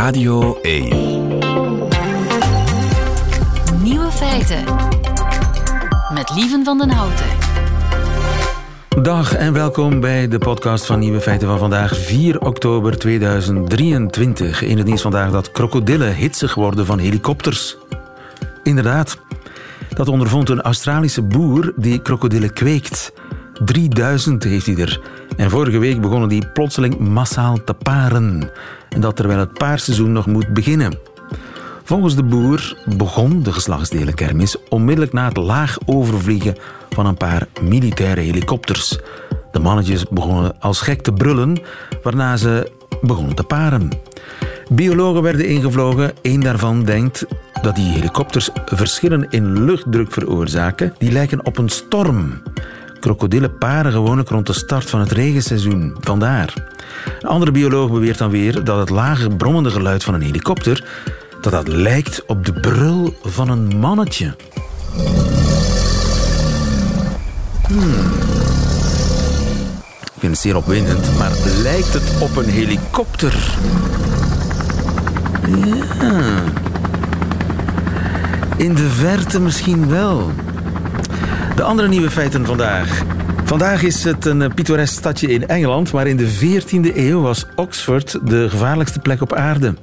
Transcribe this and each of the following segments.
Radio 1. Nieuwe feiten. Met Lieven van den Houten. Dag en welkom bij de podcast van Nieuwe Feiten van vandaag, 4 oktober 2023. In het nieuws vandaag dat krokodillen hitsig worden van helikopters. Inderdaad, dat ondervond een Australische boer die krokodillen kweekt. 3000 heeft hij er. En vorige week begonnen die plotseling massaal te paren. En dat terwijl het paarseizoen nog moet beginnen. Volgens de boer begon de geslachtsdelenkermis onmiddellijk na het laag overvliegen van een paar militaire helikopters. De mannetjes begonnen als gek te brullen, waarna ze begonnen te paren. Biologen werden ingevlogen. Eén daarvan denkt dat die helikopters verschillen in luchtdruk veroorzaken. Die lijken op een storm. Krokodillen paren gewoonlijk rond de start van het regenseizoen. Vandaar. Een andere bioloog beweert dan weer dat het lage brommende geluid van een helikopter dat dat lijkt op de brul van een mannetje. Hmm. Ik vind het zeer opwindend, maar lijkt het op een helikopter? Ja. In de verte misschien wel. De andere nieuwe feiten vandaag. Vandaag is het een pittoresk stadje in Engeland, maar in de 14e eeuw was Oxford de gevaarlijkste plek op aarde.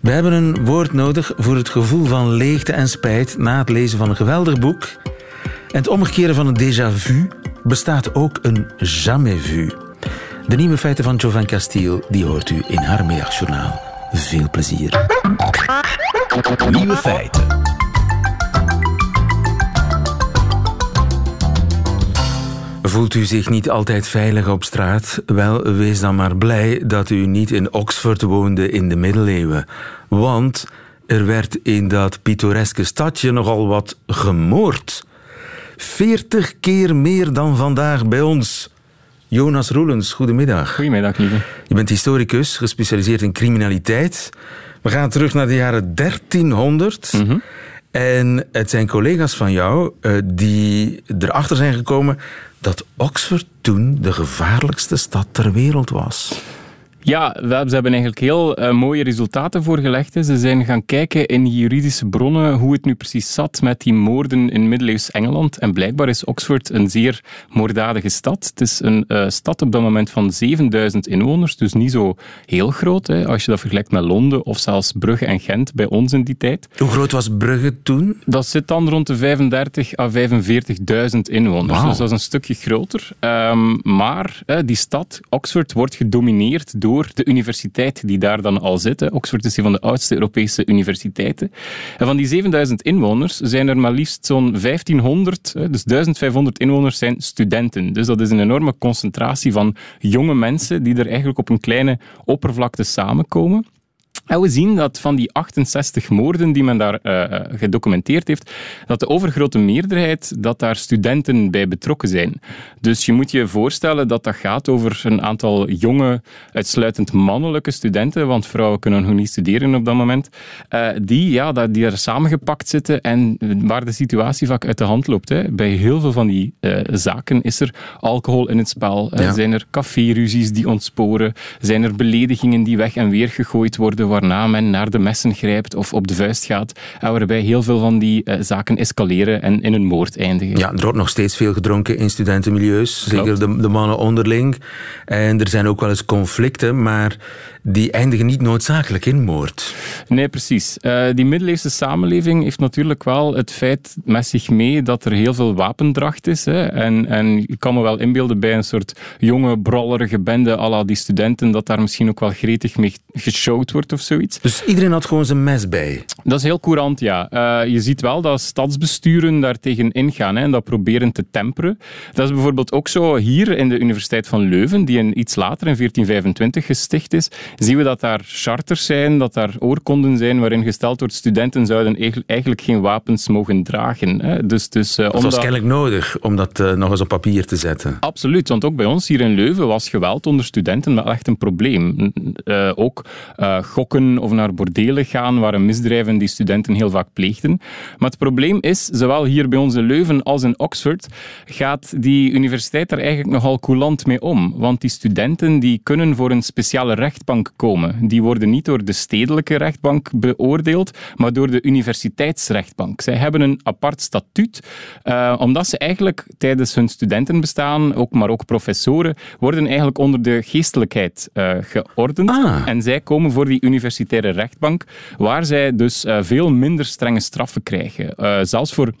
We hebben een woord nodig voor het gevoel van leegte en spijt na het lezen van een geweldig boek. En het omkeren van een déjà vu bestaat ook een jamais vu. De nieuwe feiten van Jovan Castiel die hoort u in haar middagjournaal. Veel plezier. Nieuwe feiten. Voelt u zich niet altijd veilig op straat? Wel, wees dan maar blij dat u niet in Oxford woonde in de middeleeuwen. Want er werd in dat pittoreske stadje nogal wat gemoord. Veertig keer meer dan vandaag bij ons. Jonas Roelens, goedemiddag. Goedemiddag, lieve. Je bent historicus, gespecialiseerd in criminaliteit. We gaan terug naar de jaren 1300. Mhm. En het zijn collega's van jou uh, die erachter zijn gekomen dat Oxford toen de gevaarlijkste stad ter wereld was. Ja, ze hebben eigenlijk heel uh, mooie resultaten voorgelegd. Ze zijn gaan kijken in juridische bronnen hoe het nu precies zat met die moorden in middeleeuws Engeland. En blijkbaar is Oxford een zeer moorddadige stad. Het is een uh, stad op dat moment van 7000 inwoners, dus niet zo heel groot. Hè, als je dat vergelijkt met Londen of zelfs Brugge en Gent bij ons in die tijd. Hoe groot was Brugge toen? Dat zit dan rond de 35 à 45.000 inwoners. Wow. Dus dat is een stukje groter. Um, maar uh, die stad, Oxford, wordt gedomineerd door de universiteit die daar dan al zit. Oxford is een van de oudste Europese universiteiten. En van die 7000 inwoners zijn er maar liefst zo'n 1500, dus 1500 inwoners zijn studenten. Dus dat is een enorme concentratie van jonge mensen die er eigenlijk op een kleine oppervlakte samenkomen. En we zien dat van die 68 moorden die men daar uh, gedocumenteerd heeft, dat de overgrote meerderheid, dat daar studenten bij betrokken zijn. Dus je moet je voorstellen dat dat gaat over een aantal jonge, uitsluitend mannelijke studenten, want vrouwen kunnen nog niet studeren op dat moment, uh, die, ja, die er samengepakt zitten en waar de situatie vaak uit de hand loopt. Hè. Bij heel veel van die zaken is er alcohol in het spel, ja. zijn er caféruzies die ontsporen, zijn er beledigingen die weg en weer gegooid worden, waarna men naar de messen grijpt of op de vuist gaat, en waarbij heel veel van die uh, zaken escaleren en in een moord eindigen. Ja, er wordt nog steeds veel gedronken in studentenmilieus, Klopt. zeker de, de, mannen onderling. En er zijn ook wel eens conflicten, maar die eindigen niet noodzakelijk in moord. Nee, precies. Uh, die middeleeuwse samenleving heeft natuurlijk wel het feit met zich mee dat er heel veel wapendracht is. Hè. En, en ik kan me wel inbeelden bij een soort jonge, brollerige bende à la die studenten, dat daar misschien ook wel gretig mee geshowd wordt of zoiets. Dus iedereen had gewoon zijn mes bij? Dat is heel courant, ja. Uh, je ziet wel dat stadsbesturen daar tegen ingaan hè, en dat proberen te temperen. Dat is bijvoorbeeld ook zo hier in de Universiteit van Leuven, die een iets later, in 1425, gesticht is, zien we dat daar charters zijn, dat daar oorkonden zijn waarin gesteld wordt studenten zouden eigenlijk geen wapens mogen dragen. Hè. Dus, dus, uh, dat was kennelijk nodig om dat uh, nog eens op papier te zetten. Absoluut, want ook bij ons hier in Leuven was geweld onder studenten wel echt een probleem. Ook gokken kroegen of naar bordelen gaan, waren misdrijven die studenten heel vaak pleegden. Maar het probleem is, zowel hier bij ons in Leuven als in Oxford, gaat die universiteit er eigenlijk nogal coulant mee om. Want die studenten die kunnen voor een speciale rechtbank komen. Die worden niet door de stedelijke rechtbank beoordeeld, maar door de universiteitsrechtbank. Zij hebben een apart statuut, uh, omdat ze eigenlijk tijdens hun studentenbestaan, ook, maar ook professoren, worden eigenlijk onder de geestelijkheid uh, geordend. Ah. En zij komen voor die universitaire rechtbank, waar zij dus uh, veel minder strenge straffen krijgen. zelfs voor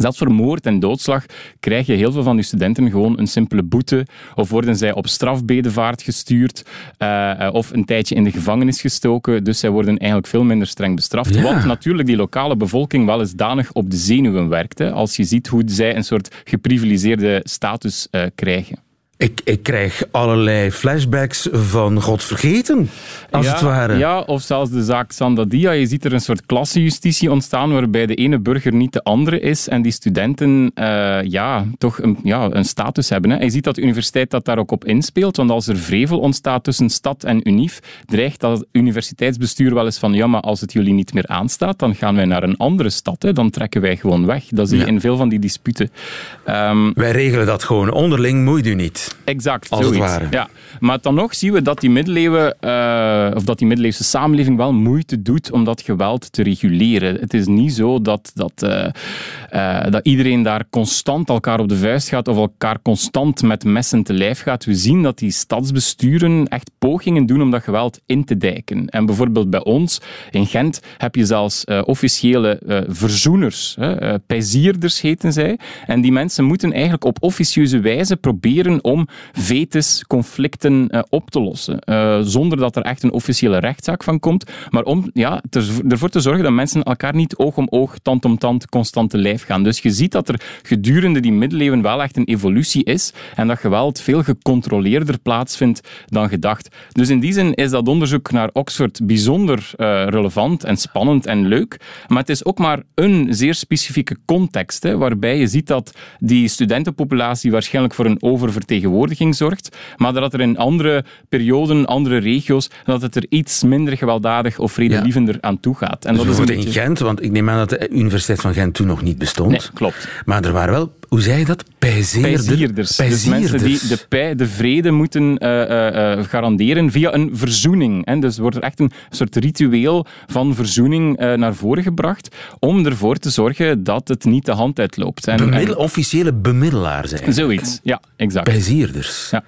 Zelfs voor moord en doodslag krijg je heel veel van die studenten gewoon een simpele boete. Of worden zij op strafbedevaart gestuurd. Uh, of een tijdje in de gevangenis gestoken. Dus zij worden eigenlijk veel minder streng bestraft. Ja. Wat natuurlijk die lokale bevolking wel eens danig op de zenuwen werkt. Hè, als je ziet hoe zij een soort geprivilegeerde status uh, krijgen. Ik, ik krijg allerlei flashbacks van God vergeten, als ja, het ware. Ja, of zelfs de zaak Sandadia. Je ziet er een soort klassenjustitie ontstaan waarbij de ene burger niet de andere is en die studenten uh, ja, toch een, ja, een status hebben. Hè. En je ziet dat de universiteit dat daar ook op inspeelt, want als er vrevel ontstaat tussen stad en unief, dreigt dat universiteitsbestuur wel eens van ja, maar als het jullie niet meer aanstaat, dan gaan wij naar een andere stad. Hè. Dan trekken wij gewoon weg. Dat zie je Ja. in veel van die disputen. Um, Wij regelen dat gewoon onderling, moeit u niet. Exact, Als het zoiets. ware. Ja. Maar dan nog zien we dat die middeleeuwen, eh, of dat die middeleeuwse samenleving wel moeite doet om dat geweld te reguleren. Het is niet zo dat, dat, eh, eh, dat iedereen daar constant elkaar op de vuist gaat of elkaar constant met messen te lijf gaat. We zien dat die stadsbesturen echt pogingen doen om dat geweld in te dijken. En bijvoorbeeld bij ons in Gent heb je zelfs officiële verzoeners, hè, pijzierders heten zij. En die mensen moeten eigenlijk op officieuze wijze proberen om vetes, conflicten eh, op te lossen. Eh, zonder dat er echt een officiële rechtszaak van komt. Maar om ja, ervoor te zorgen dat mensen elkaar niet oog om oog, tand om tand, constant te lijf gaan. Dus je ziet dat er gedurende die middeleeuwen wel echt een evolutie is en dat geweld veel gecontroleerder plaatsvindt dan gedacht. Dus in die zin is dat onderzoek naar Oxford bijzonder eh, relevant en spannend en leuk. Maar het is ook maar een zeer specifieke context, hè, waarbij je ziet dat die studentenpopulatie waarschijnlijk voor een oververtegenwoordiging zorgt, maar dat er in andere perioden, andere regio's, dat het er iets minder gewelddadig of vredelievender aan toe gaat. En Dus dat is een in. Gent, want ik neem aan dat de Universiteit van Gent toen nog niet bestond. Nee, klopt. Maar er waren wel, hoe zei je dat? Pijzeerder- Pijzierders. Dus mensen die de, pij, de vrede moeten eh, eh, eh, garanderen via een verzoening. Hè. Dus wordt er echt een soort ritueel van verzoening naar voren gebracht om ervoor te zorgen dat het niet de hand uitloopt. En, Bemiddel- officiële bemiddelaars en eigenlijk. zoiets, ja, exact. Pijzierders. Ja.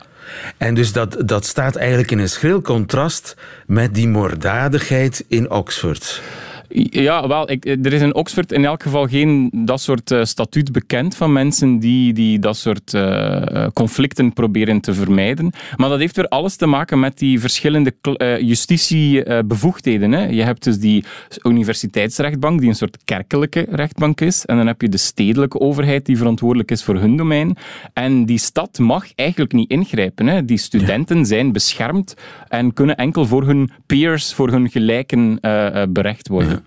En dus dat, dat staat eigenlijk in een schril contrast met die moorddadigheid in Oxford. Ja, wel, ik, er is in Oxford in elk geval geen dat soort eh, statuut bekend van mensen die, die dat soort eh, conflicten proberen te vermijden. Maar dat heeft weer alles te maken met die verschillende eh, justitiebevoegdheden. hè. je hebt dus die universiteitsrechtbank, die een soort kerkelijke rechtbank is. En dan heb je de stedelijke overheid, die verantwoordelijk is voor hun domein. En die stad mag eigenlijk niet ingrijpen. Hè. Die studenten zijn beschermd en kunnen enkel voor hun peers, voor hun gelijken berecht worden.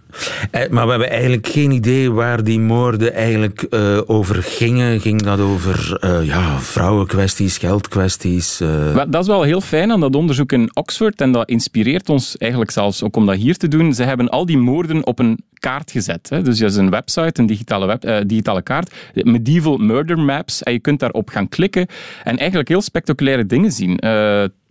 Maar we hebben eigenlijk geen idee waar die moorden eigenlijk eh, over gingen. Ging dat over eh, ja, vrouwenkwesties, geldkwesties? eh? Dat is wel heel fijn aan dat onderzoek in Oxford en dat inspireert ons eigenlijk zelfs ook om dat hier te doen. Ze hebben al die moorden op een kaart gezet. Hè. Dus dat is een website, een digitale, web, eh, digitale kaart, Medieval Murder Maps. En je kunt daarop gaan klikken en eigenlijk heel spectaculaire dingen zien.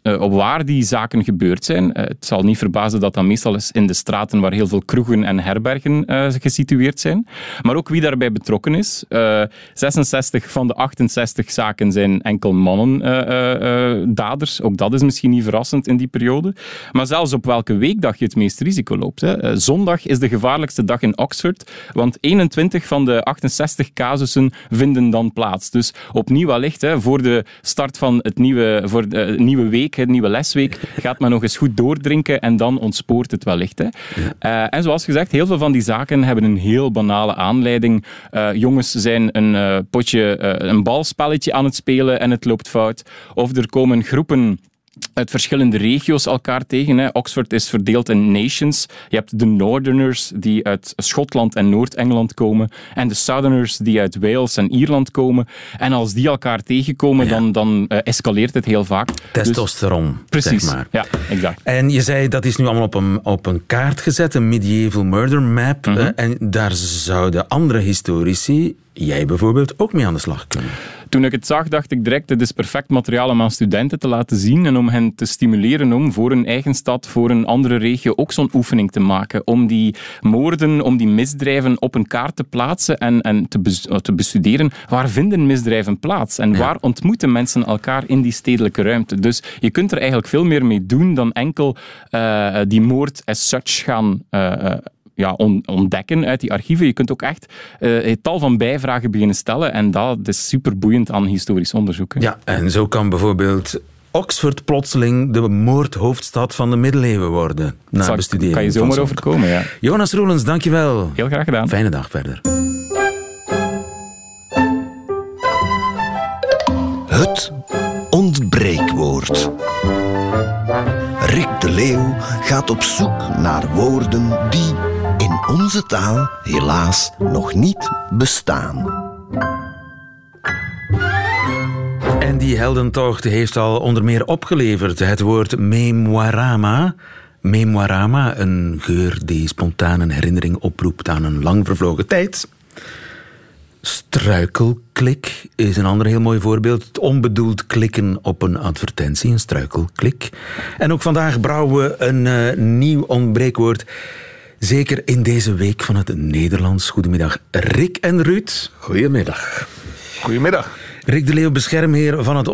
Eh, op waar die zaken gebeurd zijn. Eh, het zal niet verbazen dat dat meestal is in de straten waar heel veel kroegen en herbergen eh, gesitueerd zijn. Maar ook wie daarbij betrokken is. Eh, 66 van de 68 zaken zijn enkel mannen daders. Ook dat is misschien niet verrassend in die periode. Maar zelfs op welke weekdag je het meest risico loopt. Zondag is de gevaarlijkste dag in Oxford, want 21 van de 68 casussen vinden dan plaats. Dus opnieuw wellicht, voor de start van het nieuwe, voor de nieuwe week, de nieuwe lesweek, gaat men nog eens goed doordrinken en dan ontspoort het wellicht. Hè. Eh, en zoals gezegd, heel veel van die zaken hebben een heel banale aanleiding. Eh, jongens zijn een eh, potje, eh, een balspelletje aan het spelen en het loopt fout. Of er komen groepen uit verschillende regio's elkaar tegen. Hè. Oxford is verdeeld in nations. Je hebt de Northerners die uit Schotland en Noord-Engeland komen en de Southerners die uit Wales en Ierland komen. En als die elkaar tegenkomen, dan, dan uh, escaleert het heel vaak. Testosteron, dus, Precies, zeg maar. ja, exact. En je zei dat is nu allemaal op een, op een kaart gezet, een medieval murder map. Mhm. uh, en daar zouden andere historici, jij bijvoorbeeld, ook mee aan de slag kunnen. Toen ik het zag, dacht ik direct, het is perfect materiaal om aan studenten te laten zien en om hen te stimuleren om voor een eigen stad, voor een andere regio ook zo'n oefening te maken. Om die moorden, om die misdrijven op een kaart te plaatsen en, en te, bes, te bestuderen. Waar vinden misdrijven plaats? En waar ontmoeten mensen elkaar in die stedelijke ruimte? Dus je kunt er eigenlijk veel meer mee doen dan enkel uh, die moord as such gaan uh, ja, ontdekken uit die archieven. Je kunt ook echt uh, een tal van bijvragen beginnen stellen en dat is super boeiend aan historisch onderzoek. Hè. Ja, en zo kan bijvoorbeeld Oxford plotseling de moordhoofdstad van de middeleeuwen worden. Na Zal, bestuderen. Kan je zomaar overkomen, ja. Jonas Roelens, dankjewel. Heel graag gedaan. Fijne dag verder. Het ontbreekwoord. Rick de Leeuw gaat op zoek naar woorden die onze taal helaas nog niet bestaan. En die heldentocht heeft al onder meer opgeleverd het woord memoirama. Memoirama, een geur die spontaan een herinnering oproept aan een lang vervlogen tijd. Struikelklik is een ander heel mooi voorbeeld. Het onbedoeld klikken op een advertentie, een struikelklik. En ook vandaag brouwen we een uh, nieuw ontbreekwoord. Zeker in deze week van het Nederlands. Goedemiddag, Rick en Ruud. Goedemiddag. Goedemiddag. Rick de Leeuw, beschermheer van het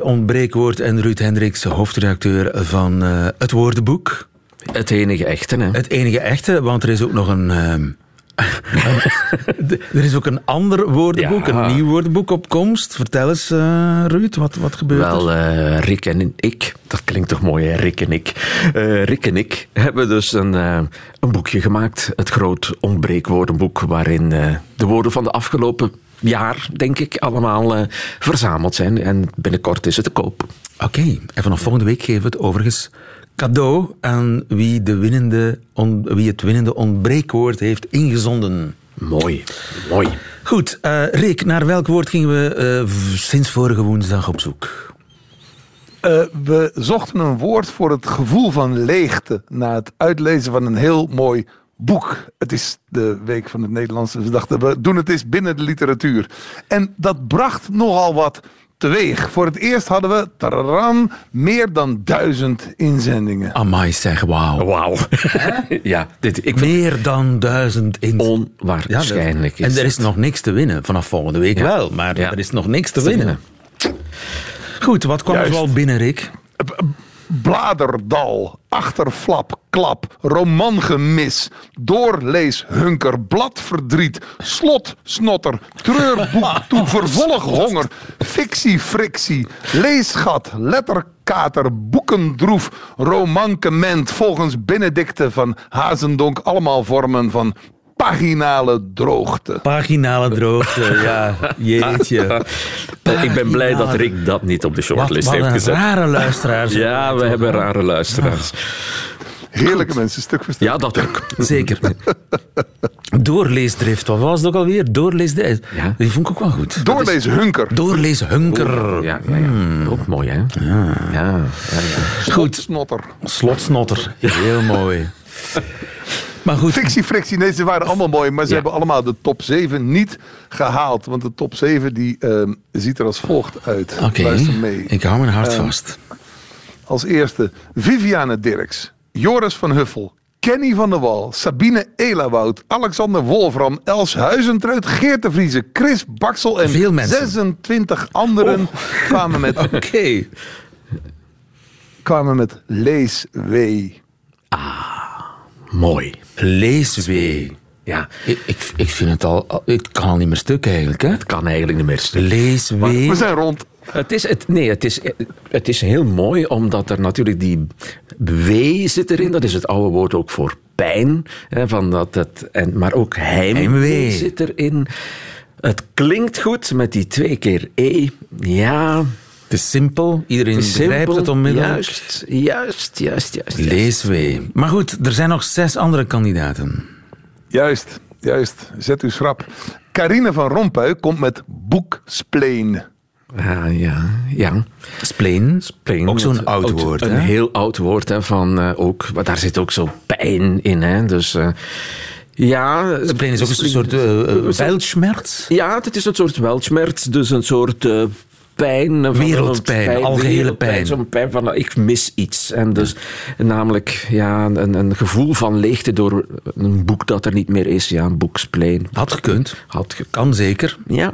ontbreekwoord. En Ruud Hendricks, hoofdredacteur van uh, Het Woordenboek. Het enige echte, hè? Het enige echte, want er is ook nog een... Uh, er is ook een ander woordenboek, ja. een nieuw woordenboek op komst. Vertel eens, uh, Ruud, wat, wat gebeurt Wel, er? Uh, Rick en ik, dat klinkt toch mooi, hè? Rick en ik. Uh, Rick en ik hebben dus een, een boekje gemaakt, het groot ontbreekwoordenboek, waarin de woorden van de afgelopen jaar, denk ik, allemaal verzameld zijn. En binnenkort is het te koop. Oké, okay. en vanaf volgende week geven we het overigens cadeau aan wie, de winnende on, wie het winnende ontbreekwoord heeft ingezonden. Mooi, mooi. Goed, uh, Rick, naar welk woord gingen we uh, sinds vorige woensdag op zoek? Uh, we zochten een woord voor het gevoel van leegte na het uitlezen van een heel mooi boek. Het is de week van het Nederlands, dus we dachten we doen het eens binnen de literatuur. En dat bracht nogal wat teweeg. Voor het eerst hadden we meer dan duizend inzendingen. Amai zeg, wauw. Wauw. ja, dit, ik meer dan duizend inzendingen. Onwaarschijnlijk ja, En er is nog niks te winnen. Vanaf volgende week ja. wel, maar ja. er is nog niks te, winnen. winnen. Goed, wat kwam er wel binnen, Rick? Bladerdal, achterflap, klap, romangemis, doorlees, hunker, bladverdriet, slot, snotter, treurboek, toe, vervolg, honger, fictie, frictie, leesgat, letterkater, boekendroef, romankement, volgens Benedicte van Hazendonk, allemaal vormen van paginale droogte. Paginale droogte, ja, jeetje. Ik ben blij dat Rick dat niet op de shortlist wat, wat heeft gezet. rare luisteraars. Ja, we hebben rare luisteraars. Heerlijke Goed. mensen, stuk voor stuk. Ja, dat ook. Zeker. Doorleesdrift, wat was het ook alweer? Doorleesdrift. Ja. Die vond ik ook wel goed. Doorleeshunker. Doorleeshunker. Oh, ja, ja, ja. Hmm. Ook mooi, hè? Ja. ja, ja, ja. Goed. Snotter. Slotsnotter. Heel mooi. Maar goed. Fictie, frictie, nee, ze waren allemaal mooi, maar ze ja. hebben allemaal de top 7 niet gehaald. Want de top 7 die, uh, ziet er als volgt uit. Oké, okay. ik hou mijn hart uh, vast. Als eerste Viviane Dirks, Joris van Huffel, Kenny van der Wal, Sabine Elawoud, Alexander Wolfram, Els Huizentruid, Geert de Vriezen, Chris Baksel en Veel mensen. 26 anderen oh. kwamen met... Oké. Okay. kwamen met Lees W. Ah. Mooi. Leeswee. Ja. Ik, ik, ik vind het al... Het kan al niet meer stuk eigenlijk, hè? Het kan eigenlijk niet meer stuk. Leeswee. We zijn rond. Het is, het, nee, het is, het is heel mooi, omdat er natuurlijk die wee zit erin. Dat is het oude woord ook voor pijn. Hè, van dat het, en, maar ook heimwee, heimwee zit erin. Het klinkt goed met die twee keer e. Ja, Het is simpel, iedereen Het is begrijpt simpel, het onmiddellijk. Juist, juist, juist, juist. Leeswee. Maar goed, er zijn nog zes andere kandidaten. Juist, juist. Zet u schrap. Carine van Rompuy komt met Boekspleen. Ah, ja, ja. Spleen, Plain, ook zo'n oud woord. Een hè? heel oud woord hè, van eh, ook, maar daar zit ook zo pijn in. Hè, dus eh, ja. Spleen is ook een soort uh, weltschmerz. Ja, het is een soort weltschmerz, dus een soort eh, pijn. van- Wereldpijn, algehele wereldpijn, pijn. Zo'n pijn van, nou, ik mis iets. En dus namelijk ja, een, een gevoel van leegte door een boek dat er niet meer is. Ja, een boekspleen. Had gekund. Had ge- Kan zeker. Ja.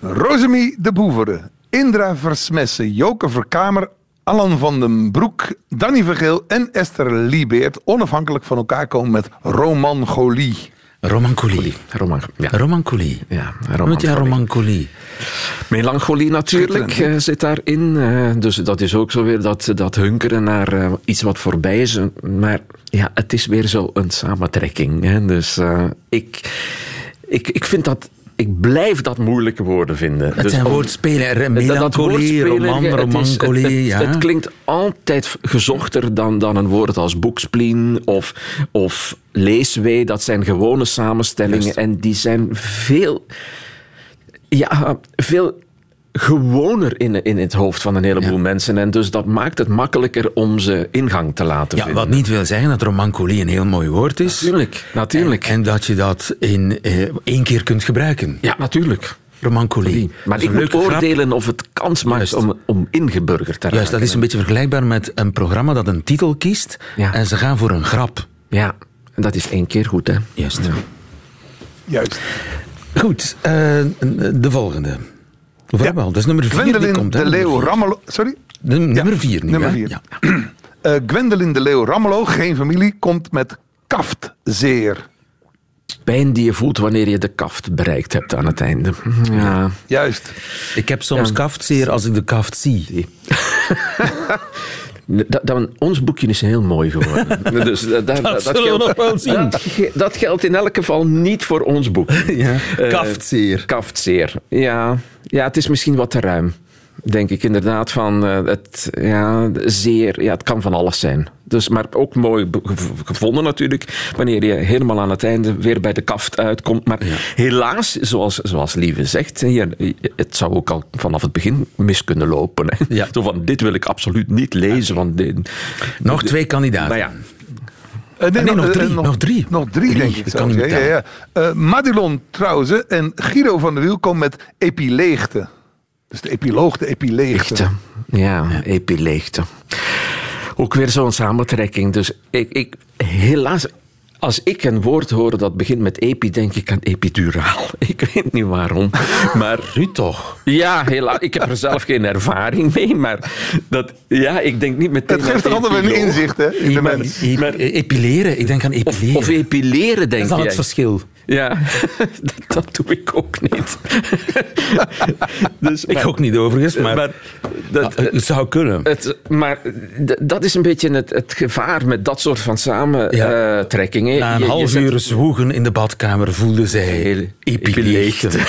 Rosemie de Boevere. Indra Versmessen. Joke Verkamer. Alan van den Broek. Danny Vergeel en Esther Liebeert. Onafhankelijk van elkaar komen met Romangolie. Romancolie. Roman, ja. Romancolie. Ja, Wat ja, romancolie. romancolie. Melancholie natuurlijk eh, zit daarin. eh, dus dat is ook zo weer dat, dat hunkeren naar eh, iets wat voorbij is. Maar ja, het is weer zo een samentrekking. Hè. Dus eh, ik, ik, ik vind dat... Ik blijf dat moeilijke woorden vinden. Het Dus zijn woordspelen. Melancholie, roman, romancolie. het, het, ja. het klinkt altijd gezochter dan, dan een woord als boekspleen of, of leeswee. Dat zijn gewone samenstellingen en die zijn veel, ja, veel gewoner in, in het hoofd van een heleboel Ja. mensen. En dus dat maakt het makkelijker om ze ingang te laten Ja, vinden. wat niet wil zeggen dat romancolie een heel mooi woord is. Natuurlijk, natuurlijk. En, en dat je dat in eh, één keer kunt gebruiken. ja, natuurlijk. Romancolie. Maar Dat is ik een moet oordelen of het kans maakt Juist. om, om ingeburgerd te raken. Juist, dat is een beetje vergelijkbaar met een programma dat een titel kiest Ja. en ze gaan voor een grap. Ja, en dat is één keer goed, hè. Juist. Juist. Goed, eh, de volgende. Dat is nummer vier die komt. hè? de Leeuw. Rammelo. Sorry? De- Nummer Ja, vier nu, nummer vier. Ja. Eh Gwendoline de Leeuw Rammelo, geen familie, komt met kaftzeer. Pijn die je voelt wanneer je de kaft bereikt hebt aan het einde. Ja. Juist. Ik heb soms kaftzeer als ik de kaft zie. Dat, dat, ons boekje is heel mooi geworden. Dus dat, dat, dat, zullen we geldt, nog wel zien. Dat, ge- dat geldt in elk geval niet voor ons boek. Ja. Eh, Kaftzeer. Kaftzeer. Ja. ja, het is misschien wat te ruim. Denk ik inderdaad van eh, het ja, zeer. Ja, het kan van alles zijn. Dus, maar ook mooi gevonden natuurlijk. Wanneer je helemaal aan het einde weer bij de kaft uitkomt. Maar helaas, zoals, zoals Lieve zegt, hier, het zou ook al vanaf het begin mis kunnen lopen. Hè. Ja. Zo van: dit wil ik absoluut niet lezen. Want dit, Nog twee kandidaten. nou ja, Eh, nee, nog eh, drie, nog drie. Nog drie, Drie, denk ik dat kan Ja, niet ja. Eh, Madelon en Guido van der Wiel komen met epileegte. Dus de epiloog, de epileegte. Leegte. Ja, epileegte. Ook weer zo'n samentrekking. Dus ik, ik, helaas, als ik een woord hoor dat begint met epi, denk ik aan epiduraal. Ik weet niet waarom. Maar Nu toch. ja, helaas, ik heb er zelf geen ervaring mee. Maar dat, ja, ik denk niet meteen Het geeft toch altijd weer een inzicht hè, in de mens. epi- epileren. Ik denk aan Of, epileren. of epileren, dat denk is dan het verschil. Ja, dat, dat doe ik ook niet. dus, Ik ook niet overigens, maar, maar dat, Ah, het zou kunnen. Het, maar dat is een beetje het, het gevaar met dat soort van samentrekkingen. Na een half uur zwoegen in de badkamer voelde zij epileegte.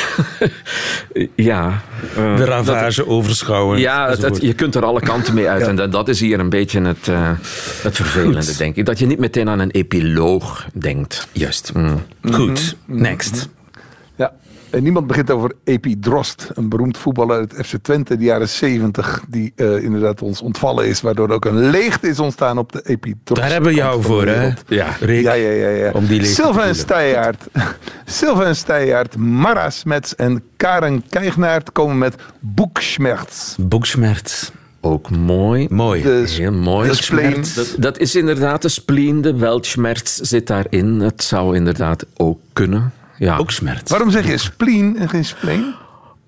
ja. eh, De dat- ravage overschouwen. ja, het- je kunt er alle kanten mee uit. En dat, is hier een beetje het, eh, het vervelende, Goed. denk ik. Dat je niet meteen aan een epiloog denkt. Juist. Mm. Goed, next. En niemand begint over Epi Drost, een beroemd voetballer uit FC Twente in de jaren 70, die eh, inderdaad ons ontvallen is, waardoor er ook een leegte is ontstaan op de Epi Drost. Daar hebben we jou voor, hè? Ja. Rick, Ja, ja, ja. ja. Om die Sylvain. Steijaert, Sylvain Mara Smets en Karen Keignaert komen met Boekschmerz. Boekschmerz. Ook mooi. Mooi. De Heel mooi. de spleen. Dat, dat is inderdaad de spleen, de weltschmerz zit daarin. Het zou inderdaad ook kunnen. Ja. Boekschmerz. Waarom zeg je spleen en geen spleen?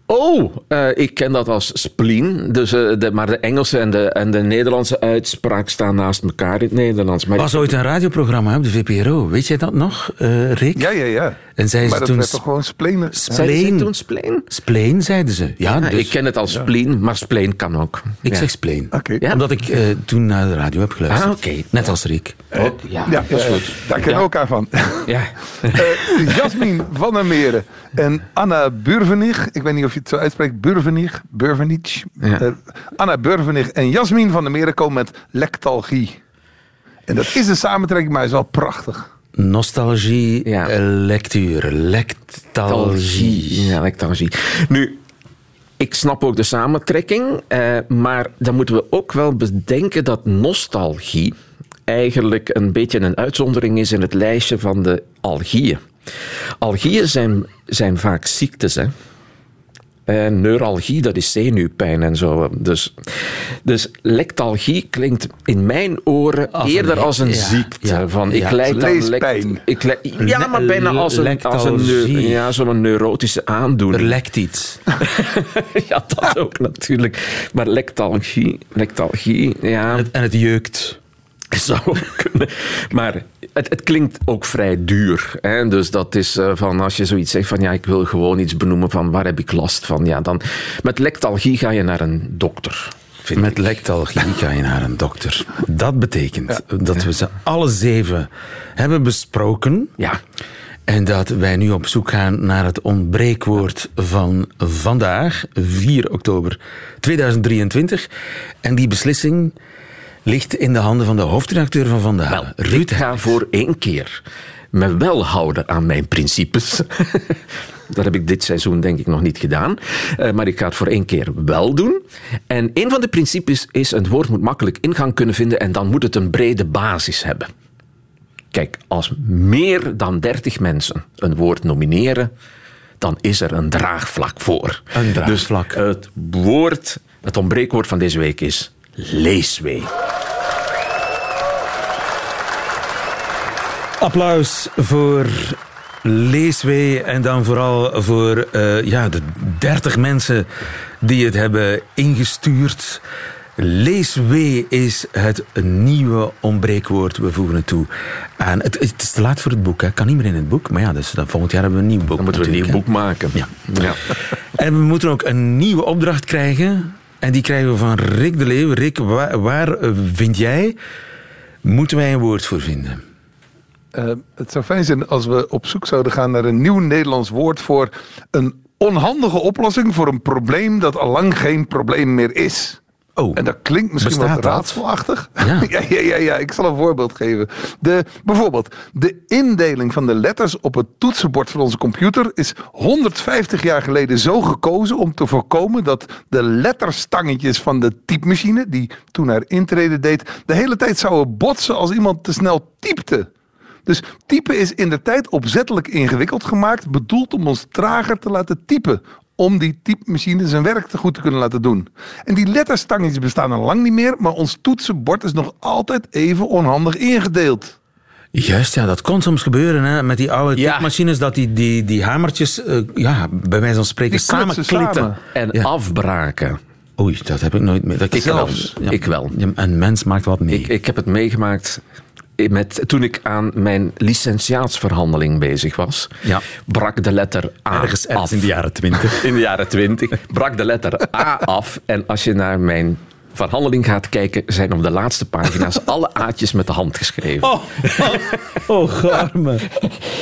Oh, eh, ik ken dat als spleen. Dus, eh, de, maar de Engelse en de, en de Nederlandse uitspraak staan naast elkaar in het Nederlands. Maar was ooit een radioprogramma hè, op de VPRO. Weet jij dat nog, eh, Rick? Ja, ja, ja. En zeiden Maar ze dat toen werd toch gewoon splenen? Zeiden ze spleen. toen spleen? Spleen, zeiden ze. Ja, Ja, dus ik ken het als spleen, maar spleen kan ook. ik Ja. zeg spleen. Oké. Ja? Omdat ik eh, toen naar de radio heb geluisterd. Ah, oké. Net als Rick. Oh, ja, Ja, dat is eh, goed. daar kennen we elkaar van. Ja. Eh, Jasmin van der Meren en Anna Burvenich. Ik weet niet of je het zo uitspreekt. Burvenich. Burvenich. Ja. Eh, Anna Burvenich en Jasmin van der Meren komen met lectalgie. En dat is een samentrekking, maar is wel prachtig. Nostalgie, Ja. eh, lectuur, lectalgie. Ja, lectalgie. Nu, ik snap ook de samentrekking, eh, maar dan moeten we ook wel bedenken dat nostalgie eigenlijk een beetje een uitzondering is in het lijstje van de algieën. Algieën zijn, zijn vaak ziektes, hè. Eh, neuralgie, dat is zenuwpijn en zo. Dus, dus lectalgie klinkt in mijn oren Als eerder als een ja, ziekte. ja, van, ik ja. leid aan lect- Leespijn. ik le- ja, maar bijna als een, als een, ja, zo'n neurotische Er aandoening. lekt iets. ja, dat ook natuurlijk. Maar lectalgie, lectalgie ja, En het jeukt. zou ook kunnen. Maar het, het klinkt ook vrij duur. Hè? Dus dat is eh, van als je zoiets zegt van ja, ik wil gewoon iets benoemen van waar heb ik last van. Ja, dan met lectalgie ga je naar een dokter. Met ik. lectalgie ga je naar een dokter. Dat betekent dat we ze alle zeven hebben besproken. Ja. En dat wij nu op zoek gaan naar het ontbreekwoord van vandaag, 4 oktober 2023. En die beslissing ligt in de handen van de hoofdredacteur van vandaag, Wel, Ruud ik ga voor één keer me wel houden aan mijn principes. Dat heb ik dit seizoen denk ik nog niet gedaan. Eh, maar ik ga het voor één keer wel doen. En een van de principes is: een woord moet makkelijk ingang kunnen vinden en dan moet het een brede basis hebben. Kijk, als meer dan 30 mensen een woord nomineren, dan is er een draagvlak voor. Een draagvlak. Dus het woord, het ontbreekwoord van deze week is leeswee. Applaus voor Leeswee en dan vooral voor eh, ja, de 30 mensen die het hebben ingestuurd. Leeswee is het nieuwe ontbreekwoord. We voegen het toe aan. Het, het is te laat voor het boek, hè. kan niet meer in het boek. Maar ja, dus dan volgend jaar hebben we een nieuw boek. Dan moeten we een nieuw boek maken. Ja. En we moeten ook een nieuwe opdracht krijgen. En die krijgen we van Rick de Leeuw. Rick, waar, eh, vind jij, moeten wij een woord voor vinden? Eh, het zou fijn zijn als we op zoek zouden gaan naar een nieuw Nederlands woord voor een onhandige oplossing voor een probleem dat al lang geen probleem meer is. Oh, En dat klinkt misschien wat raadselachtig. Ja. ja, ja, ja, ja, ik zal een voorbeeld geven. De, bijvoorbeeld, de indeling van de letters op het toetsenbord van onze computer is 150 jaar geleden zo gekozen om te voorkomen dat de letterstangetjes van de typemachine, die toen haar intrede deed, de hele tijd zouden botsen als iemand te snel typte. Dus typen is in de tijd opzettelijk ingewikkeld gemaakt, bedoeld om ons trager te laten typen. Om die typemachine zijn werk te goed te kunnen laten doen. En die letterstangetjes bestaan al lang niet meer, maar ons toetsenbord is nog altijd even onhandig ingedeeld. Juist, ja, dat kon soms gebeuren hè, met die oude Ja. typemachines, dat die, die, die hamertjes, eh, ja, bij wijze van spreken, samen. En Ja. afbraken. Oei, dat heb ik nooit meer. Dat Ik wel. zelfs. Ik wel. Ja, een mens maakt wat mee. Ik, ik heb het meegemaakt met, toen ik aan mijn licentiaatsverhandeling bezig was. Ja. Brak de letter A ergens, ergens af. in de jaren twintig. In de jaren twintig. Brak de letter A af. En als je naar mijn verhandeling gaat kijken, zijn op de laatste pagina's alle A'tjes met de hand geschreven. Oh, oh, garme.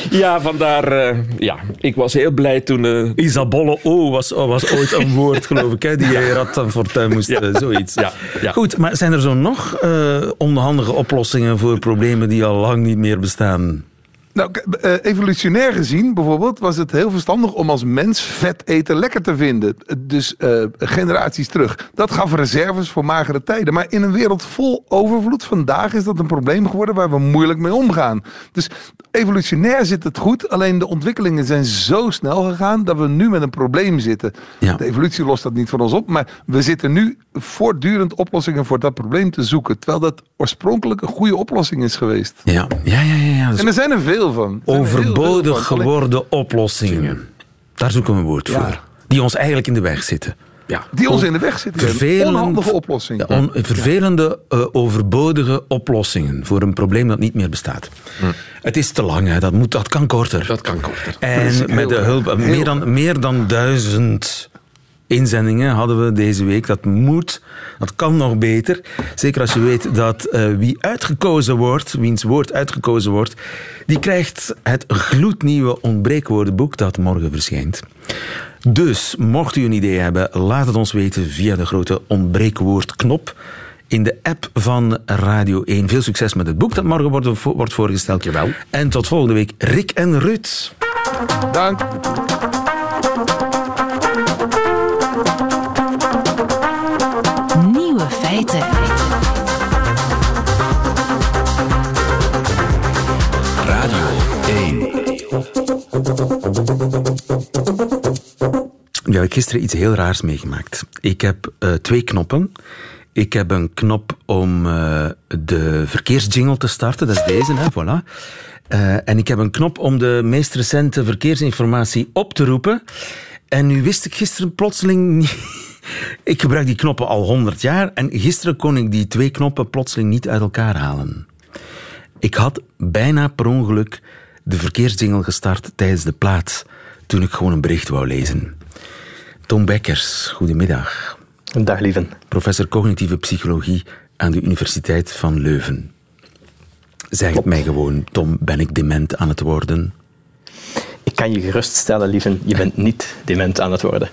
Ja, vandaar... eh, ja, ik was heel blij toen... eh, Isabolle O was, oh, was ooit een woord, geloof ik, hè, die je Rad van Fortuin moest, eh, zoiets. Ja, ja. Goed, maar zijn er zo nog eh, onhandige oplossingen voor problemen die al lang niet meer bestaan? Nou, eh, evolutionair gezien bijvoorbeeld was het heel verstandig om als mens vet eten lekker te vinden. Dus eh, generaties terug. Dat gaf reserves voor magere tijden. Maar in een wereld vol overvloed vandaag is dat een probleem geworden waar we moeilijk mee omgaan. Dus evolutionair zit het goed. Alleen de ontwikkelingen zijn zo snel gegaan dat we nu met een probleem zitten. Ja. De evolutie lost dat niet voor ons op. Maar we zitten nu voortdurend oplossingen voor dat probleem te zoeken. Terwijl dat oorspronkelijk een goede oplossing is geweest. Ja, ja, ja. ja, ja. Dus En er zijn er veel van. Er er veel overbodig van. Geworden oplossingen. Daar zoeken we een woord Ja. voor. Die ons eigenlijk in de weg zitten. Ja. Die ons in de weg zitten. Vervelend. Onhandige oplossing. Ja, on- vervelende, eh, overbodige oplossingen voor een probleem dat niet meer bestaat. Het is te lang, hè. Dat, moet, dat kan korter. Dat kan korter. En met de hulp, meer dan, meer dan duizend inzendingen hadden we deze week. Dat moet, dat kan nog beter. Zeker als je weet dat eh, wie uitgekozen wordt, wiens woord uitgekozen wordt, die krijgt het gloednieuwe ontbreekwoordenboek dat morgen verschijnt. Dus, mocht u een idee hebben, laat het ons weten via de grote ontbreekwoordknop in de app van Radio 1. Veel succes met het boek dat morgen wordt, wordt voorgesteld. Jawel. En tot volgende week, Rick en Ruud. Dank. Ja, ik gisteren iets heel raars meegemaakt. Ik heb eh, twee knoppen. Ik heb een knop om eh, de verkeersjingle te starten, dat is deze, hè, voilà. Eh, en ik heb een knop om de meest recente verkeersinformatie op te roepen. En nu wist ik gisteren plotseling niet... Ik gebruik die knoppen al honderd jaar en gisteren kon ik die twee knoppen plotseling niet uit elkaar halen. Ik had bijna per ongeluk de verkeersjingle gestart tijdens de plaat toen ik gewoon een bericht wou lezen. Tom Bekkers, goedemiddag. Dag lieven. Professor cognitieve psychologie aan de Universiteit van Leuven. Zeg het mij gewoon, Tom, ben ik dement aan het worden? Ik kan je geruststellen, lieven, je bent niet dement aan het worden.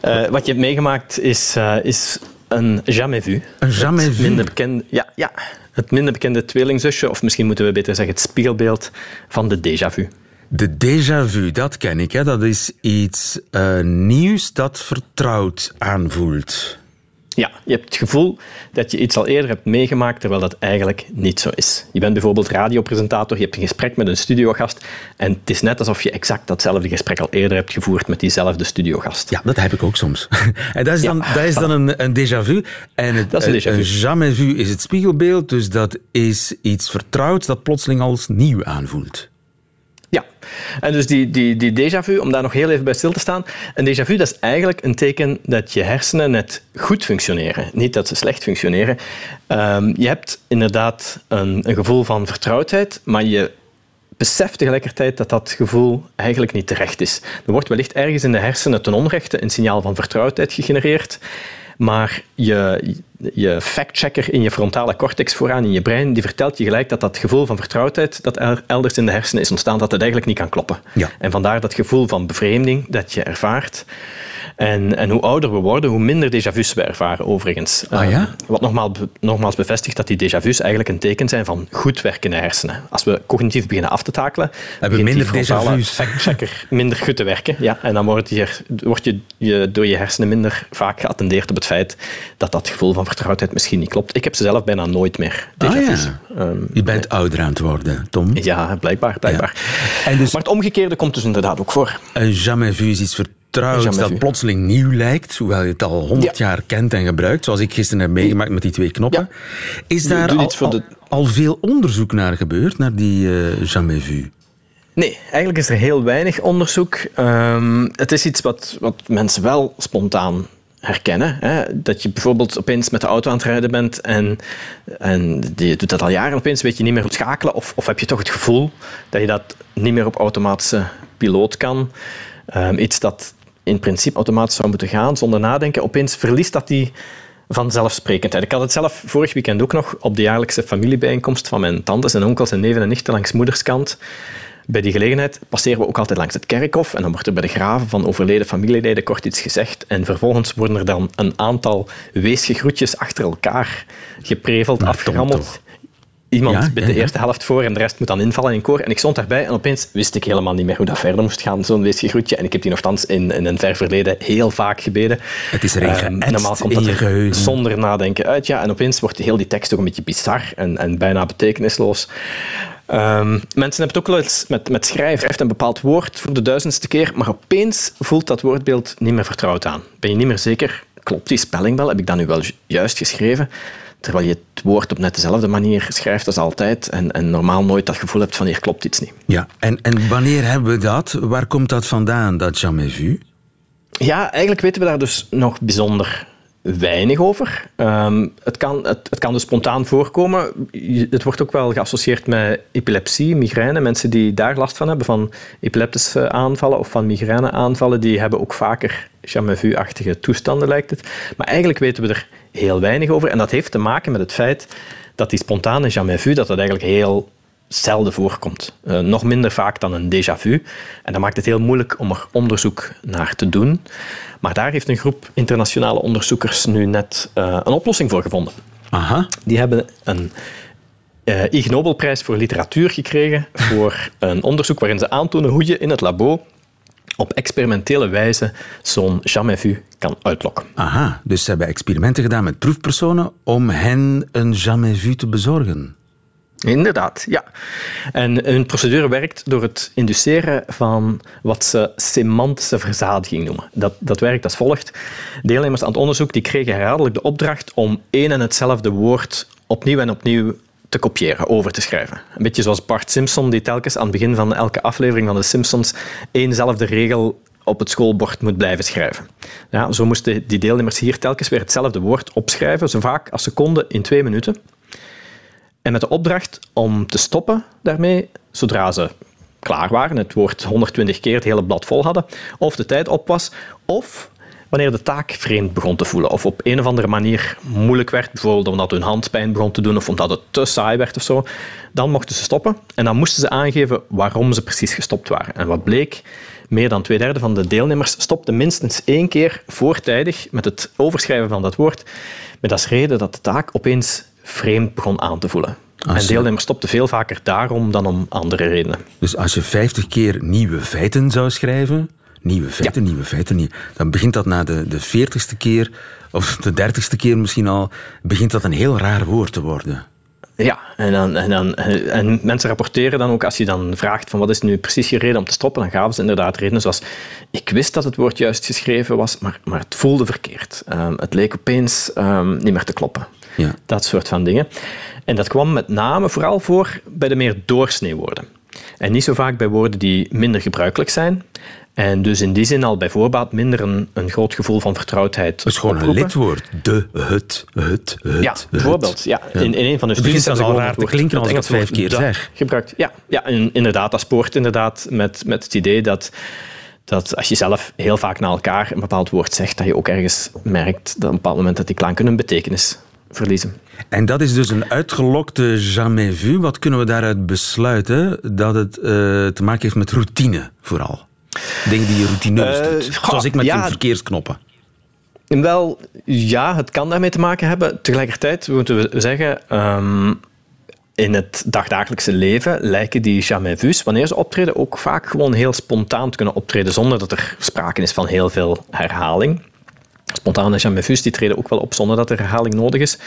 Eh, wat je hebt meegemaakt is, eh, is een jamais vu. Een jamais vu? Minder bekende, ja, ja, het minder bekende tweelingzusje, of misschien moeten we beter zeggen het spiegelbeeld van de déjà vu. De déjà vu, dat ken ik. Hè. Dat is iets eh, nieuws dat vertrouwd aanvoelt. Ja, je hebt het gevoel dat je iets al eerder hebt meegemaakt, terwijl dat eigenlijk niet zo is. Je bent bijvoorbeeld radiopresentator, je hebt een gesprek met een studiogast en het is net alsof je exact datzelfde gesprek al eerder hebt gevoerd met diezelfde studiogast. Ja, dat heb ik ook soms. en dat is Ja, dan, dat is dan een, een déjà vu. En het, Dat is een déjà vu. een jamais vu is het spiegelbeeld, dus dat is iets vertrouwds dat plotseling als nieuw aanvoelt. Ja, en dus die, die, die déjà vu, om daar nog heel even bij stil te staan. Een déjà vu dat is eigenlijk een teken dat je hersenen net goed functioneren, niet dat ze slecht functioneren. Ehm, je hebt inderdaad een, een gevoel van vertrouwdheid, maar je beseft tegelijkertijd dat dat gevoel eigenlijk niet terecht is. Er wordt wellicht ergens in de hersenen ten onrechte een signaal van vertrouwdheid gegenereerd, maar je, je factchecker in je frontale cortex vooraan in je brein, die vertelt je gelijk dat dat gevoel van vertrouwdheid dat er elders in de hersenen is ontstaan, dat het eigenlijk niet kan kloppen. Ja. En vandaar dat gevoel van bevreemding dat je ervaart. En, en hoe ouder we worden, hoe minder déjà vu's we ervaren, overigens. Ah, ja? Eh, wat nogmaals, nogmaals bevestigt dat die déjà vu's eigenlijk een teken zijn van goed werkende hersenen. Als we cognitief beginnen af te takelen, Hebben die minder déjà vu's. factchecker minder goed te werken. Ja, en dan word je, je, je door je hersenen minder vaak geattendeerd op het feit dat dat gevoel van vertrouwdheid misschien niet klopt. Ik heb ze zelf bijna nooit meer, Ah, ja. Ehm, Je bent ouder aan het worden, Tom. ja, blijkbaar. blijkbaar. En dus Maar het omgekeerde komt dus inderdaad ook voor. een jamais vu is iets vertrouwds Jamais dat plotseling nieuw lijkt, hoewel je het al honderd Ja. jaar kent en gebruikt, zoals ik gisteren heb meegemaakt met die twee knoppen. Is daar al, de- veel onderzoek naar gebeurd, naar die eh, jamais vu? Nee, eigenlijk is er heel weinig onderzoek. Ehm, het is iets wat, wat mensen wel spontaan herkennen. Hè? Dat je bijvoorbeeld opeens met de auto aan het rijden bent en, en je doet dat al jaren. Opeens weet je niet meer hoe schakelen of, of heb je toch het gevoel dat je dat niet meer op automatische piloot kan. Ehm, iets dat in principe automatisch zou moeten gaan zonder nadenken. Opeens verliest dat die vanzelfsprekendheid. Ik had het zelf vorig weekend ook nog op de jaarlijkse familiebijeenkomst van mijn tantes en onkels en neven en nichten langs moederskant. Bij die gelegenheid passeren we ook altijd langs het kerkhof en dan wordt er bij de graven van overleden familieleden kort iets gezegd en vervolgens worden er dan een aantal weesige groetjes achter elkaar gepreveld, Tom, afgerammeld. toch? Iemand Ja, bij de ja. eerste helft voor en de rest moet dan invallen in koor. En ik stond daarbij en opeens wist ik helemaal niet meer hoe dat verder moest gaan, zo'n weesige groetje. En ik heb die nogthans in, in een ver verleden heel vaak gebeden. Het is erin Ehm, geëtst normaal komt dat er zonder nadenken uit. Ja, en opeens wordt heel die tekst ook een beetje bizar en, en bijna betekenisloos. Ehm, mensen hebben het ook wel eens met, met schrijven. Heeft een bepaald woord voor de duizendste keer, maar opeens voelt dat woordbeeld niet meer vertrouwd aan. Ben je niet meer zeker, klopt die spelling wel? Heb ik dat nu wel ju- juist geschreven? Terwijl je het woord op net dezelfde manier schrijft als altijd en, en normaal nooit dat gevoel hebt van hier klopt iets niet. Ja, en, en wanneer hebben we dat? Waar komt dat vandaan, dat jamais vu? Ja, eigenlijk weten we daar dus nog bijzonder weinig over. Um, het, kan, het, het, kan dus spontaan voorkomen. Het wordt ook wel geassocieerd met epilepsie, migraine. Mensen die daar last van hebben, van epileptische aanvallen of van migraineaanvallen, die hebben ook vaker jamais vu-achtige toestanden, lijkt het. Maar eigenlijk weten we er heel weinig over. En dat heeft te maken met het feit dat die spontane jamais vu, dat dat eigenlijk heel zelden voorkomt. Uh, nog minder vaak dan een déjà vu. En dat maakt het heel moeilijk om er onderzoek naar te doen. Maar daar heeft een groep internationale onderzoekers nu net uh, een oplossing voor gevonden. Aha. Die hebben een uh, Ig Nobelprijs voor literatuur gekregen voor een onderzoek waarin ze aantonen hoe je in het labo op experimentele wijze zo'n jamais vu kan uitlokken. Aha, dus ze hebben experimenten gedaan met proefpersonen om hen een jamais vu te bezorgen. Inderdaad, ja. En hun procedure werkt door het induceren van wat ze semantische verzadiging noemen. Dat, dat werkt als volgt. Deelnemers aan het onderzoek die kregen herhaaldelijk de opdracht om één en hetzelfde woord opnieuw en opnieuw te kopiëren, over te schrijven. Een beetje zoals Bart Simpson, die telkens aan het begin van elke aflevering van de Simpsons éénzelfde regel op het schoolbord moet blijven schrijven. Ja, zo moesten die deelnemers hier telkens weer hetzelfde woord opschrijven, zo vaak als ze konden in twee minuten. En met de opdracht om te stoppen daarmee, zodra ze klaar waren, het woord 120 keer het hele blad vol hadden, of de tijd op was, of wanneer de taak vreemd begon te voelen of op een of andere manier moeilijk werd, bijvoorbeeld omdat hun hand pijn begon te doen of omdat het te saai werd of zo, dan mochten ze stoppen en dan moesten ze aangeven waarom ze precies gestopt waren. En wat bleek? Meer dan twee derde van de deelnemers stopte minstens één keer voortijdig met het overschrijven van dat woord, met als reden dat de taak opeens vreemd begon aan te voelen. en deelnemers stopten veel vaker daarom dan om andere redenen. Dus als je 50 keer nieuwe feiten zou schrijven, nieuwe feiten, nieuwe feiten, nieuwe, dan begint dat na de, de 40ste keer, of de 30ste keer misschien al, begint dat een heel raar woord te worden. Ja, en, dan, en, dan, en mensen rapporteren dan ook, als je dan vraagt van wat is nu precies je reden om te stoppen, dan gaven ze inderdaad redenen zoals ik wist dat het woord juist geschreven was, maar, maar het voelde verkeerd. Um, het leek opeens um, niet meer te kloppen. Ja. Dat soort van dingen. En dat kwam met name vooral voor bij de meer doorsneewoorden. En niet zo vaak bij woorden die minder gebruikelijk zijn. En dus in die zin al bij voorbaat minder een, een groot gevoel van vertrouwdheid. Het is gewoon een lidwoord. De, het, het, het. Ja, bijvoorbeeld. Ja, In, in een van de studies is al raar te klinken als ik het vijf keer zeg. Gebruikt. Ja, ja inderdaad. Dat spoort inderdaad met, met het idee dat dat als je zelf heel vaak na elkaar een bepaald woord zegt, dat je ook ergens merkt dat op een bepaald moment dat die klanken een betekenis verliezen. En dat is dus een uitgelokte jamais vu. Wat kunnen we daaruit besluiten? Dat het uh, te maken heeft met routine, vooral. Dingen die je routineus uh, doet. Zoals ik met ja, verkeersknoppen. Wel, ja, het kan daarmee te maken hebben. Tegelijkertijd moeten we zeggen... Um, in het dagdagelijkse leven lijken die jamais vus, wanneer ze optreden, ook vaak gewoon heel spontaan te kunnen optreden, zonder dat er sprake is van heel veel herhaling. Spontane vus die treden ook wel op zonder dat er herhaling nodig is.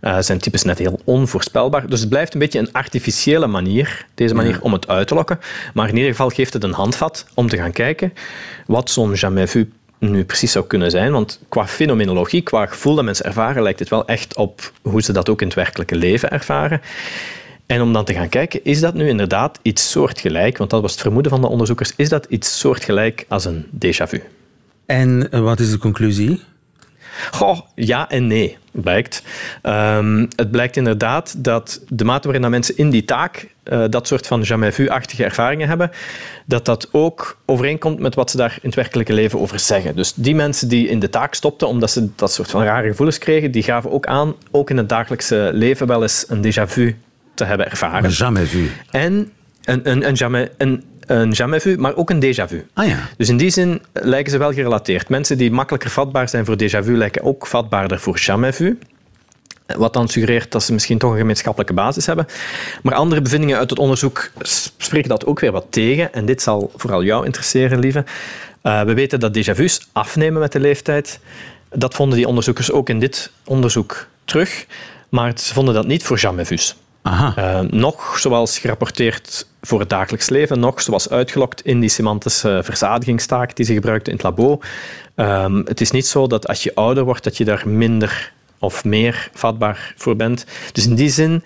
Uh, zijn types net heel onvoorspelbaar. Dus het blijft een beetje een artificiële manier, deze manier, om het uit te lokken. Maar in ieder geval geeft het een handvat om te gaan kijken wat zo'n jamais vu nu precies zou kunnen zijn. Want qua fenomenologie, qua gevoel dat mensen ervaren, lijkt het wel echt op hoe ze dat ook in het werkelijke leven ervaren. En om dan te gaan kijken, is dat nu inderdaad iets soortgelijk? Want dat was het vermoeden van de onderzoekers. Is dat iets soortgelijk als een déjà vu? En eh, wat is de conclusie? Goh, ja en nee, blijkt. Um, het blijkt inderdaad dat de mate waarin dat mensen in die taak uh, dat soort van jamais vu-achtige ervaringen hebben, dat dat ook overeenkomt met wat ze daar in het werkelijke leven over zeggen. Dus die mensen die in de taak stopten omdat ze dat soort van rare gevoelens kregen, die gaven ook aan, ook in het dagelijkse leven wel eens een déjà vu te hebben ervaren. Een jamais vu. En een, een, een, jamais, een een jamais vu, maar ook een déjà vu. Ah, ja. Dus in die zin lijken ze wel gerelateerd. Mensen die makkelijker vatbaar zijn voor déjà vu lijken ook vatbaarder voor jamais vu. Wat dan suggereert dat ze misschien toch een gemeenschappelijke basis hebben. Maar andere bevindingen uit het onderzoek spreken dat ook weer wat tegen. En dit zal vooral jou interesseren, lieve. Uh, we weten dat déjà vu's afnemen met de leeftijd. Dat vonden die onderzoekers ook in dit onderzoek terug. Maar ze vonden dat niet voor jamais vu's. Uh, nog, zoals gerapporteerd voor het dagelijks leven, nog zoals uitgelokt in die semantische verzadigingstaak die ze gebruikten in het labo. Um, het is niet zo dat als je ouder wordt, dat je daar minder of meer vatbaar voor bent. Dus in die zin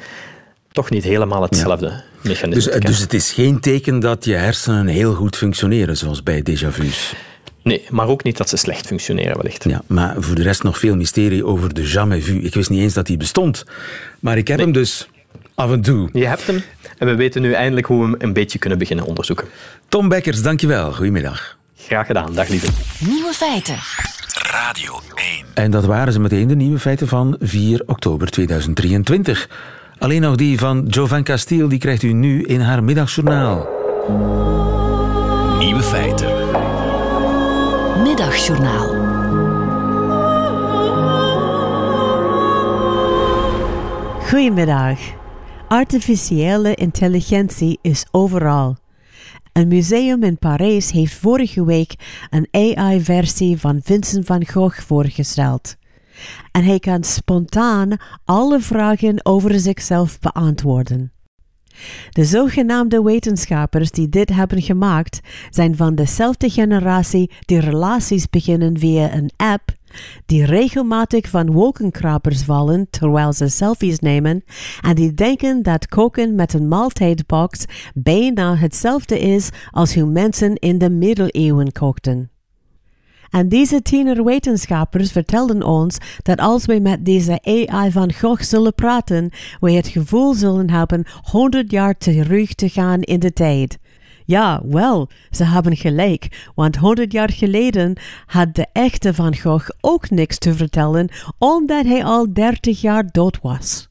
toch niet helemaal hetzelfde mechanisme. Dus, dus, het is geen teken dat je hersenen heel goed functioneren, zoals bij déjà vu's? Nee, maar ook niet dat ze slecht functioneren, wellicht. Ja, maar voor de rest nog veel mysterie over de Jamais Vu. Ik wist niet eens dat die bestond. Maar ik heb hem dus af en toe. Je hebt hem en we weten nu eindelijk hoe we hem een beetje kunnen beginnen onderzoeken. Tom Bekkers, dankjewel. Goedemiddag. Graag gedaan, dag lieve. Nieuwe feiten. Radio 1. En dat waren ze meteen de nieuwe feiten van 4 oktober 2023. Alleen nog die van Jovan Castile, die krijgt u nu in haar middagjournaal. Nieuwe feiten. Middagjournaal. Goedemiddag. Artificiële intelligentie is overal. Een museum in Parijs heeft vorige week een AI-versie van Vincent van Gogh voorgesteld. En hij kan spontaan alle vragen over zichzelf beantwoorden. De zogenaamde wetenschappers die dit hebben gemaakt zijn van dezelfde generatie die relaties beginnen via een app, die regelmatig van wolkenkrabers vallen terwijl ze selfies nemen en die denken dat koken met een maaltijdbox bijna hetzelfde is als hoe mensen in de middeleeuwen kookten. En deze tienerwetenschappers vertelden ons dat als wij met deze AI van Gogh zullen praten, wij het gevoel zullen hebben 100 jaar terug te gaan in de tijd. Ja, wel, ze hebben gelijk, want 100 jaar geleden had de echte Van Gogh ook niks te vertellen, omdat hij al 30 jaar dood was.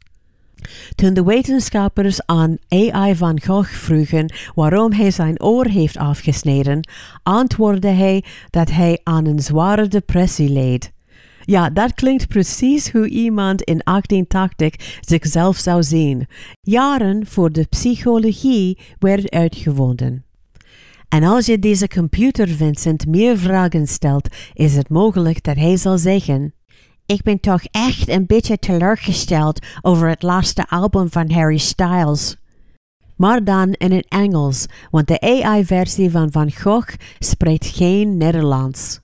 Toen de wetenschappers aan AI van Gogh vroegen waarom hij zijn oor heeft afgesneden, antwoordde hij dat hij aan een zware depressie leed. Ja, dat klinkt precies hoe iemand in 1880 zichzelf zou zien, jaren voor de psychologie werd uitgevonden. En als je deze computer Vincent meer vragen stelt, is het mogelijk dat hij zal zeggen: ik ben toch echt een beetje teleurgesteld over het laatste album van Harry Styles. Maar dan in het Engels, want de AI-versie van Van Gogh spreekt geen Nederlands.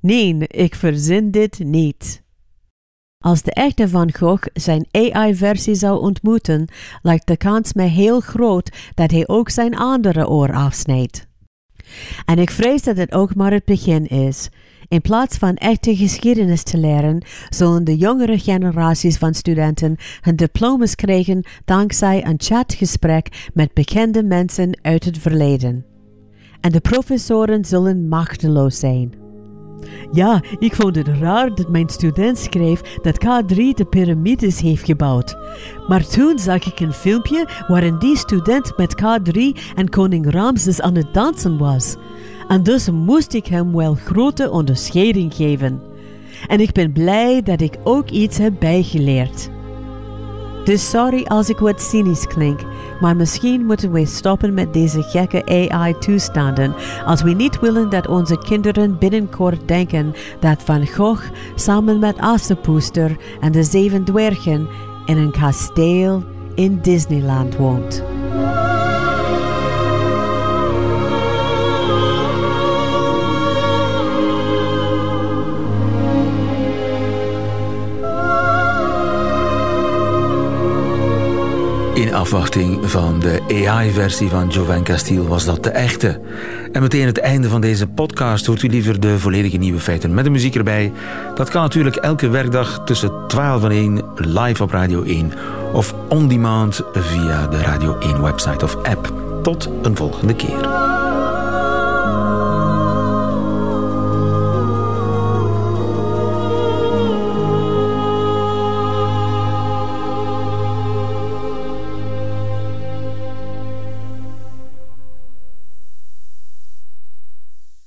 Nee, ik verzin dit niet. Als de echte Van Gogh zijn AI-versie zou ontmoeten, lijkt de kans mij heel groot dat hij ook zijn andere oor afsnijdt. En ik vrees dat het ook maar het begin is. In plaats van echte geschiedenis te leren, zullen de jongere generaties van studenten hun diploma's krijgen dankzij een chatgesprek met bekende mensen uit het verleden. En de professoren zullen machteloos zijn. Ja, ik vond het raar dat mijn student schreef dat K3 de piramides heeft gebouwd. Maar toen zag ik een filmpje waarin die student met K3 en koning Ramses aan het dansen was. En dus moest ik hem wel grote onderscheiding geven. En ik ben blij dat ik ook iets heb bijgeleerd. Dus sorry als ik wat cynisch klink, maar misschien moeten we stoppen met deze gekke AI-toestanden als we niet willen dat onze kinderen binnenkort denken dat Van Gogh samen met Assepoester en de Zeven Dwergen in een kasteel in Disneyland woont. In afwachting van de AI-versie van Jovan Castile was dat de echte. En meteen het einde van deze podcast hoort u liever de volledige nieuwe feiten met de muziek erbij. Dat kan natuurlijk elke werkdag tussen 12 en 1 live op Radio 1 of on demand via de Radio 1 website of app. Tot een volgende keer.